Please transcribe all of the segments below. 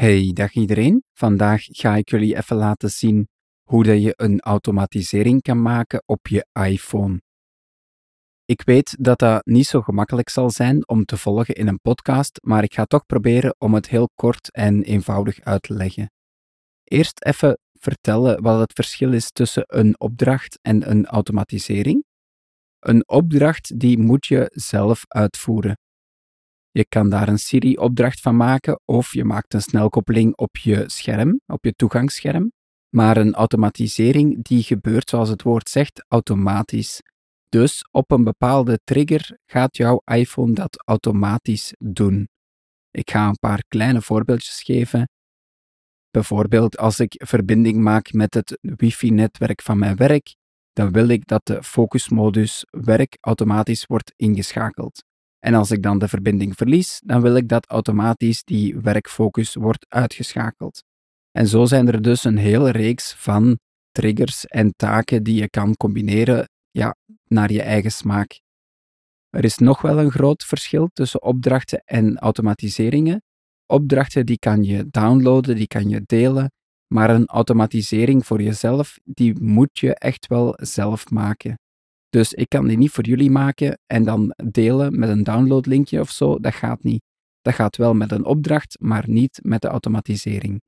Hey, dag iedereen. Vandaag ga ik jullie even laten zien hoe dat je een automatisering kan maken op je iPhone. Ik weet dat dat niet zo gemakkelijk zal zijn om te volgen in een podcast, maar ik ga toch proberen om het heel kort en eenvoudig uit te leggen. Eerst even vertellen wat het verschil is tussen een opdracht en een automatisering. Een opdracht die moet je zelf uitvoeren. Je kan daar een Siri-opdracht van maken of je maakt een snelkoppeling op je scherm, op je toegangsscherm. Maar een automatisering die gebeurt, zoals het woord zegt, automatisch. Dus op een bepaalde trigger gaat jouw iPhone dat automatisch doen. Ik ga een paar kleine voorbeeldjes geven. Bijvoorbeeld als ik verbinding maak met het wifi-netwerk van mijn werk, dan wil ik dat de focusmodus werk automatisch wordt ingeschakeld. En als ik dan de verbinding verlies, dan wil ik dat automatisch die werkfocus wordt uitgeschakeld. En zo zijn er dus een hele reeks van triggers en taken die je kan combineren ja, naar je eigen smaak. Er is nog wel een groot verschil tussen opdrachten en automatiseringen. Opdrachten die kan je downloaden, die kan je delen, maar een automatisering voor jezelf, die moet je echt wel zelf maken. Dus ik kan die niet voor jullie maken en dan delen met een downloadlinkje of zo. Dat gaat niet. Dat gaat wel met een opdracht, maar niet met de automatisering.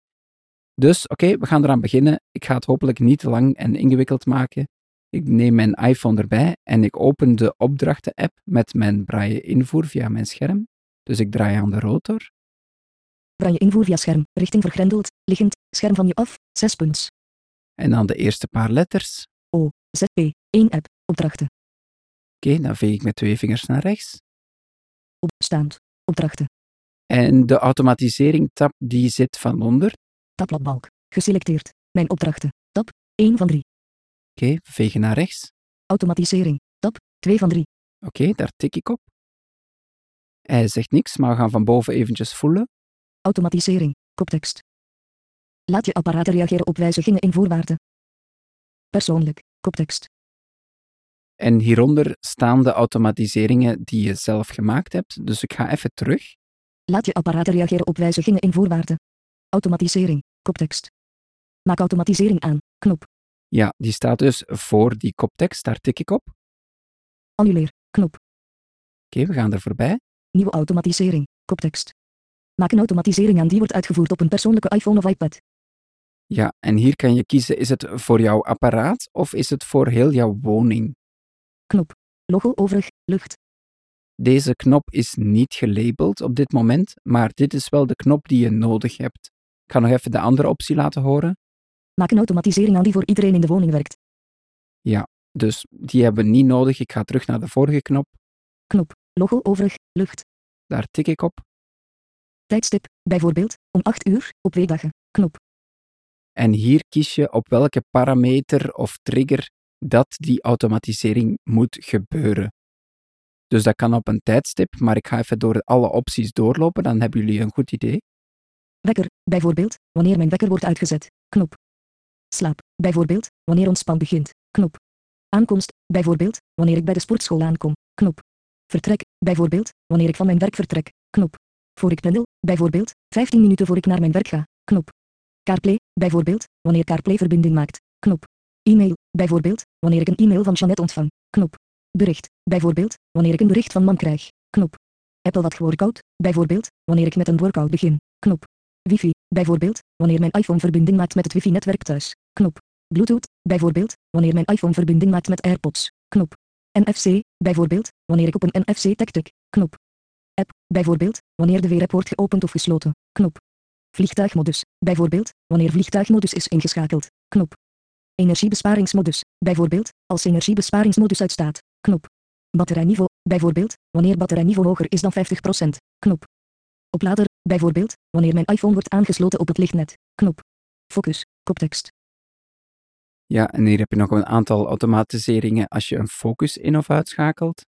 Dus oké, we gaan eraan beginnen. Ik ga het hopelijk niet te lang en ingewikkeld maken. Ik neem mijn iPhone erbij en ik open de opdrachten-app met mijn braille invoer via mijn scherm. Dus ik draai aan de rotor. Braille invoer via scherm, richting vergrendeld, liggend, scherm van je af, 6 punts. En dan de eerste paar letters. O, ZP, 1 app, opdrachten. Oké, dan veeg ik met twee vingers naar rechts. Opstaand, opdrachten. En de automatisering-tab die zit van onder. Tabbladbalk, geselecteerd, mijn opdrachten, tab, 1 van 3. Oké, we vegen naar rechts. Automatisering, tab, 2 van 3. Oké, daar tik ik op. Hij zegt niks, maar we gaan van boven eventjes voelen. Automatisering, koptekst. Laat je apparaat reageren op wijzigingen in voorwaarden. Persoonlijk, koptekst. En hieronder staan de automatiseringen die je zelf gemaakt hebt. Dus ik ga even terug. Laat je apparaat reageren op wijzigingen in voorwaarden. Automatisering, koptekst. Maak automatisering aan, knop. Ja, die staat dus voor die koptekst, daar tik ik op. Annuleer, knop. Oké, we gaan er voorbij. Nieuwe automatisering, koptekst. Maak een automatisering aan die wordt uitgevoerd op een persoonlijke iPhone of iPad. Ja, en hier kan je kiezen, is het voor jouw apparaat of is het voor heel jouw woning? Knop. Logo overig, lucht. Deze knop is niet gelabeld op dit moment, maar dit is wel de knop die je nodig hebt. Ik ga nog even de andere optie laten horen. Maak een automatisering aan die voor iedereen in de woning werkt. Ja, dus die hebben we niet nodig. Ik ga terug naar de vorige knop. Knop. Logo overig, lucht. Daar tik ik op. Tijdstip, bijvoorbeeld, om 8 uur, op weekdagen. Knop. En hier kies je op welke parameter of trigger dat die automatisering moet gebeuren. Dus dat kan op een tijdstip, maar ik ga even door alle opties doorlopen, dan hebben jullie een goed idee. Wekker, bijvoorbeeld, wanneer mijn wekker wordt uitgezet. Knop. Slaap, bijvoorbeeld, wanneer ontspan begint. Knop. Aankomst, bijvoorbeeld, wanneer ik bij de sportschool aankom. Knop. Vertrek, bijvoorbeeld, wanneer ik van mijn werk vertrek. Knop. Voor ik pendel, bijvoorbeeld, 15 minuten voor ik naar mijn werk ga. Knop. CarPlay, bijvoorbeeld, wanneer CarPlay verbinding maakt. Knop. E-mail, bijvoorbeeld, wanneer ik een e-mail van Jeannette ontvang. Knop. Bericht, bijvoorbeeld, wanneer ik een bericht van mam krijg. Knop. Apple Watch Workout, bijvoorbeeld, wanneer ik met een workout begin. Knop. Wifi, bijvoorbeeld, wanneer mijn iPhone verbinding maakt met het wifi-netwerk thuis. Knop. Bluetooth, bijvoorbeeld, wanneer mijn iPhone verbinding maakt met AirPods. Knop. NFC, bijvoorbeeld, wanneer ik op een NFC-tag tik. Knop. App, bijvoorbeeld, wanneer de weerapp wordt geopend of gesloten. Knop. Vliegtuigmodus, bijvoorbeeld, wanneer vliegtuigmodus is ingeschakeld. Knop. Energiebesparingsmodus, bijvoorbeeld, als energiebesparingsmodus uitstaat. Knop. Batterijniveau, bijvoorbeeld, wanneer batterijniveau hoger is dan 50%. Knop. Oplader, bijvoorbeeld, wanneer mijn iPhone wordt aangesloten op het lichtnet. Knop. Focus, koptekst. Ja, en hier heb je nog een aantal automatiseringen als je een focus in of uitschakelt.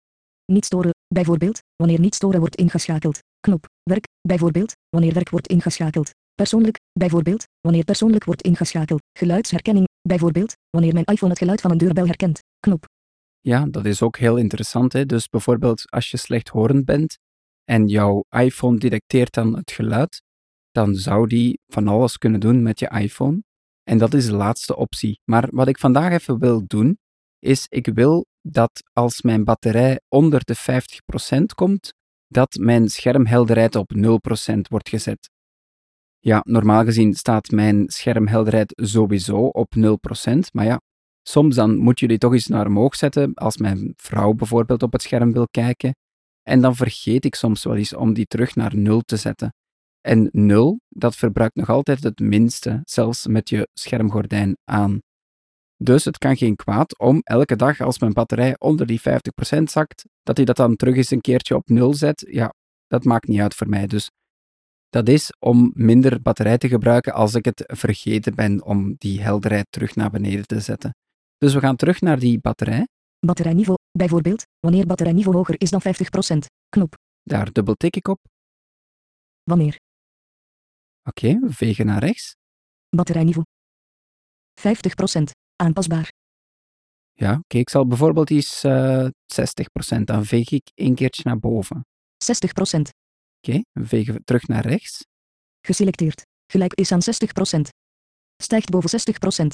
Niet storen, bijvoorbeeld, wanneer niet storen wordt ingeschakeld. Knop. Werk, bijvoorbeeld, wanneer werk wordt ingeschakeld. Persoonlijk, bijvoorbeeld, wanneer persoonlijk wordt ingeschakeld. Geluidsherkenning, bijvoorbeeld, wanneer mijn iPhone het geluid van een deurbel herkent. Knop. Ja, dat is ook heel interessant. Hè? Dus bijvoorbeeld als je slechthorend bent en jouw iPhone detecteert dan het geluid, dan zou die van alles kunnen doen met je iPhone. En dat is de laatste optie. Maar wat ik vandaag even wil doen, is ik wil dat als mijn batterij onder de 50% komt, dat mijn schermhelderheid op 0% wordt gezet. Ja, normaal gezien staat mijn schermhelderheid sowieso op 0%, maar ja, soms dan moet je die toch eens naar omhoog zetten als mijn vrouw bijvoorbeeld op het scherm wil kijken. En dan vergeet ik soms wel eens om die terug naar 0 te zetten. En 0, dat verbruikt nog altijd het minste, zelfs met je schermgordijn aan. Dus het kan geen kwaad om elke dag als mijn batterij onder die 50% zakt, dat hij dat dan terug eens een keertje op 0 zet. Ja, dat maakt niet uit voor mij. Dus dat is om minder batterij te gebruiken als ik het vergeten ben om die helderheid terug naar beneden te zetten. Dus we gaan terug naar die batterij. Batterijniveau, bijvoorbeeld, wanneer batterijniveau hoger is dan 50%. Knop. Daar dubbel tik ik op. Wanneer. Oké, we vegen naar rechts. Batterijniveau. 50%. Aanpasbaar. Ja, oké, ik zal bijvoorbeeld eens eh 60%, dan veeg ik één keertje naar boven. 60%. Oké, we vegen terug naar rechts. Geselecteerd. Gelijk is aan 60%. Stijgt boven 60%.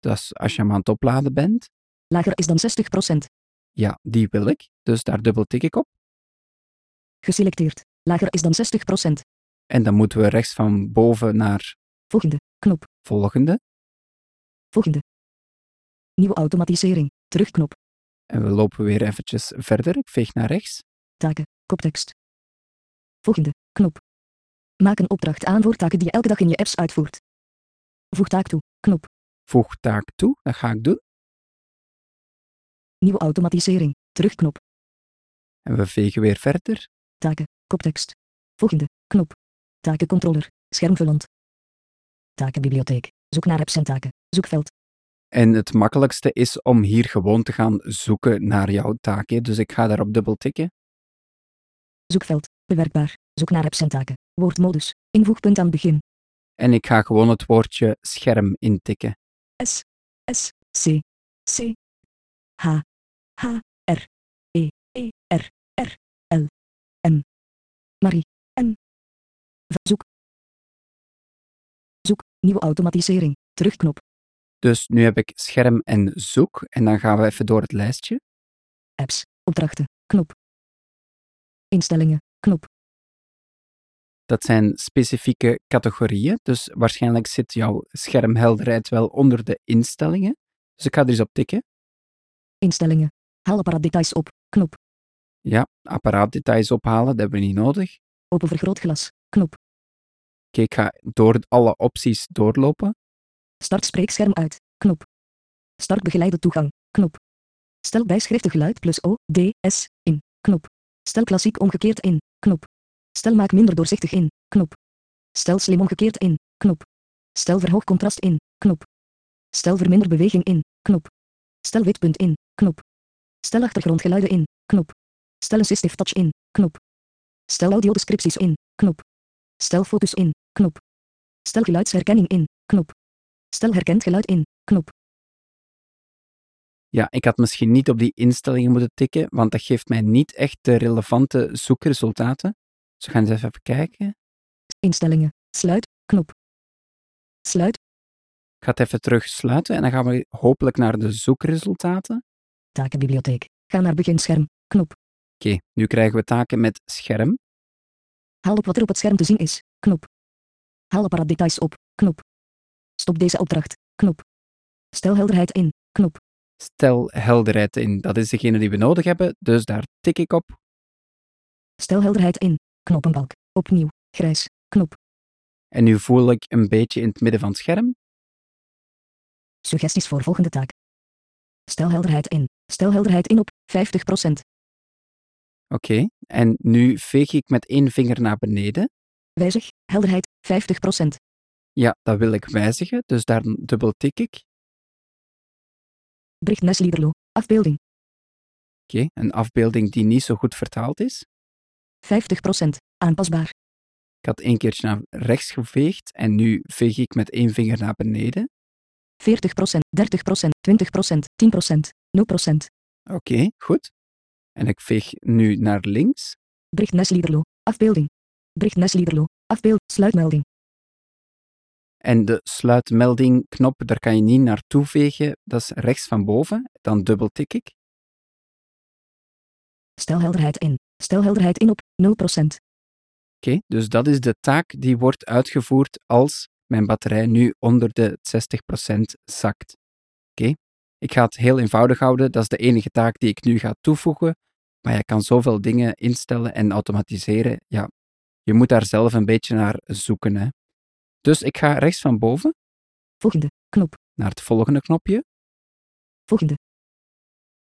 Dat is als je hem aan het opladen bent. Lager is dan 60%. Ja, die wil ik. Dus daar dubbel tik ik op. Geselecteerd. Lager is dan 60%. En dan moeten we rechts van boven naar Volgende. Knop. volgende. Volgende. Nieuwe automatisering. Terugknop. En we lopen weer eventjes verder. Ik veeg naar rechts. Taken. Koptekst. Volgende. Knop. Maak een opdracht aan voor taken die je elke dag in je apps uitvoert. Voeg taak toe. Knop. Voeg taak toe. Dat ga ik doen. Nieuwe automatisering. Terugknop. En we vegen weer verder. Taken. Koptekst. Volgende. Knop. Takencontroller. Schermvulland. Takenbibliotheek. Zoek naar apps en taken. Zoekveld. En het makkelijkste is om hier gewoon te gaan zoeken naar jouw taak. hè. Dus ik ga daarop dubbel tikken. Zoekveld. Bewerkbaar. Zoek naar apps en taken. Woordmodus. Invoegpunt aan het begin. En ik ga gewoon het woordje scherm intikken. S. S. C. C. H. H. R. E. E. R. R. L. M. Marie. N. V- Zoek. Zoek. Nieuwe automatisering. Terugknop. Dus nu heb ik scherm en zoek. En dan gaan we even door het lijstje. Apps. Opdrachten. Knop. Instellingen. Dat zijn specifieke categorieën. Dus waarschijnlijk zit jouw schermhelderheid wel onder de instellingen. Dus ik ga er eens op tikken. Instellingen. Haal apparaatdetails op. Knop. Ja, apparaatdetails ophalen, dat hebben we niet nodig. Open vergrootglas. Knop. Oké, ik ga door alle opties doorlopen. Start spreekscherm uit. Knop. Start begeleide toegang. Knop. Stel bijschriftig geluid plus O, D, S, in. Knop. Stel klassiek omgekeerd in. Knop. Stel maak minder doorzichtig in. Knop. Stel slim omgekeerd in. Knop. Stel verhoog contrast in. Knop. Stel verminder beweging in. Knop. Stel witpunt in. Knop. Stel achtergrondgeluiden in. Knop. Stel assistive touch in. Knop. Stel audiodescripties in. Knop. Stel focus in. Knop. Stel geluidsherkenning in. Knop. Stel herkend geluid in. Knop. Ja, ik had misschien niet op die instellingen moeten tikken, want dat geeft mij niet echt de relevante zoekresultaten. Dus we gaan eens even kijken. Instellingen. Sluit. Knop. Sluit. Ik ga het even terug sluiten en dan gaan we hopelijk naar de zoekresultaten. Takenbibliotheek. Ga naar beginscherm. Knop. Oké, nu krijgen we taken met scherm. Haal op wat er op het scherm te zien is. Knop. Haal apparaatdetails op. Knop. Stop deze opdracht. Knop. Stel helderheid in. Knop. Stel helderheid in, dat is degene die we nodig hebben, dus daar tik ik op. Stel helderheid in. Knoppenbalk. Opnieuw. Grijs. Knop. En nu voel ik een beetje in het midden van het scherm. Suggesties voor volgende taak. Stel helderheid in. Stel helderheid in op 50%. Oké, en nu veeg ik met één vinger naar beneden. Wijzig. Helderheid 50%. Ja, dat wil ik wijzigen, dus daar dubbel tik ik. Bericht Nesliederlo. Afbeelding. Oké, een afbeelding die niet zo goed vertaald is. 50%. Aanpasbaar. Ik had één keertje naar rechts geveegd en nu veeg ik met één vinger naar beneden. 40%, 30%, 20%, 10%, 0%. Oké, goed. En ik veeg nu naar links. Bericht Nesliederlo. Afbeelding. Bericht Nesliederlo. Afbeeld. Sluitmelding. En de sluitmelding-knop, daar kan je niet naartoe vegen. Dat is rechts van boven. Dan dubbeltik ik. Stel helderheid in. Stel helderheid in op 0%. Oké, dus dat is de taak die wordt uitgevoerd als mijn batterij nu onder de 60% zakt. Oké, ik ga het heel eenvoudig houden. Dat is de enige taak die ik nu ga toevoegen. Maar je kan zoveel dingen instellen en automatiseren. Ja, je moet daar zelf een beetje naar zoeken. Hè. Dus ik ga rechts van boven Volgende. Knop. naar het volgende knopje Volgende.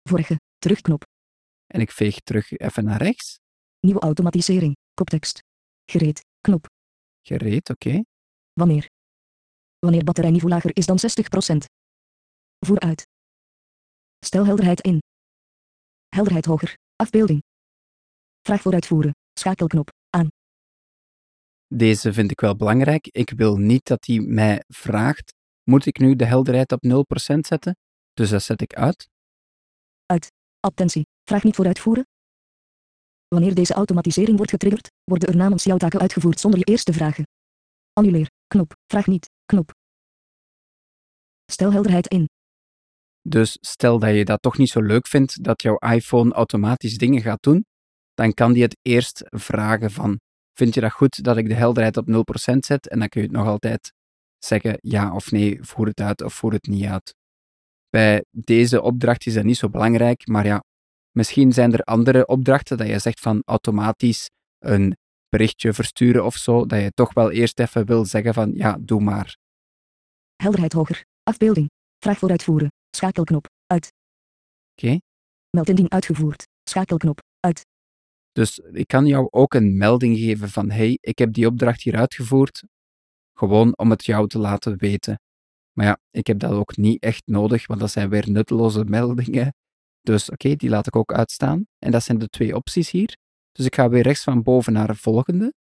Vorige. Terugknop. En ik veeg terug even naar rechts. Nieuwe automatisering. Koptekst. Gereed. Knop. Gereed, oké. Wanneer? Wanneer batterijniveau lager is dan 60%. Vooruit. Stel helderheid in. Helderheid hoger. Afbeelding. Vraag voor uitvoeren. Schakelknop. Aan. Deze vind ik wel belangrijk. Ik wil niet dat hij mij vraagt, moet ik nu de helderheid op 0% zetten? Dus dat zet ik uit. Attentie. Vraag niet voor uitvoeren. Wanneer deze automatisering wordt getriggerd, worden er namens jouw taken uitgevoerd zonder je eerst te vragen. Annuleer. Knop. Vraag niet. Knop. Stel helderheid in. Dus stel dat je dat toch niet zo leuk vindt dat jouw iPhone automatisch dingen gaat doen, dan kan die het eerst vragen van, vind je dat goed dat ik de helderheid op 0% zet? En dan kun je het nog altijd zeggen ja of nee, voer het uit of voer het niet uit. Bij deze opdracht is dat niet zo belangrijk, maar ja, misschien zijn er andere opdrachten dat je zegt van automatisch een berichtje versturen of zo, dat je toch wel eerst even wil zeggen van ja, doe maar. Helderheid hoger. Afbeelding. Vraag voor uitvoeren. Schakelknop. Uit. Oké? Meld indien uitgevoerd. Schakelknop. Uit. Dus ik kan jou ook een melding geven van hey, ik heb die opdracht hier uitgevoerd, gewoon om het jou te laten weten. Maar ja, ik heb dat ook niet echt nodig, want dat zijn weer nutteloze meldingen. Dus oké, die laat ik ook uitstaan. En dat zijn de twee opties hier. Dus ik ga weer rechts van boven naar de volgende.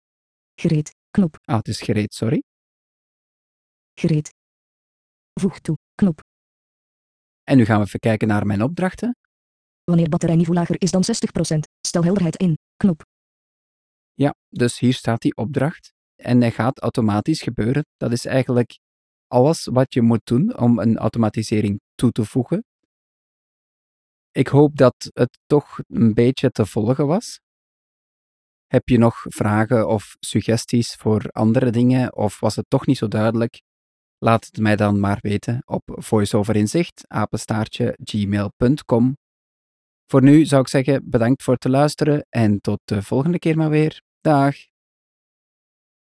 Gereed. Knop. Ah, het is gereed, sorry. Gereed. Voeg toe. Knop. En nu gaan we even kijken naar mijn opdrachten. Wanneer batterijniveau lager is dan 60%. Stel helderheid in. Knop. Ja, dus hier staat die opdracht. En hij gaat automatisch gebeuren. Dat is eigenlijk alles wat je moet doen om een automatisering toe te voegen. Ik hoop dat het toch een beetje te volgen was. Heb je nog vragen of suggesties voor andere dingen of was het toch niet zo duidelijk? Laat het mij dan maar weten op voiceoverinzicht. Voor nu zou ik zeggen bedankt voor het luisteren en tot de volgende keer maar weer. Dag!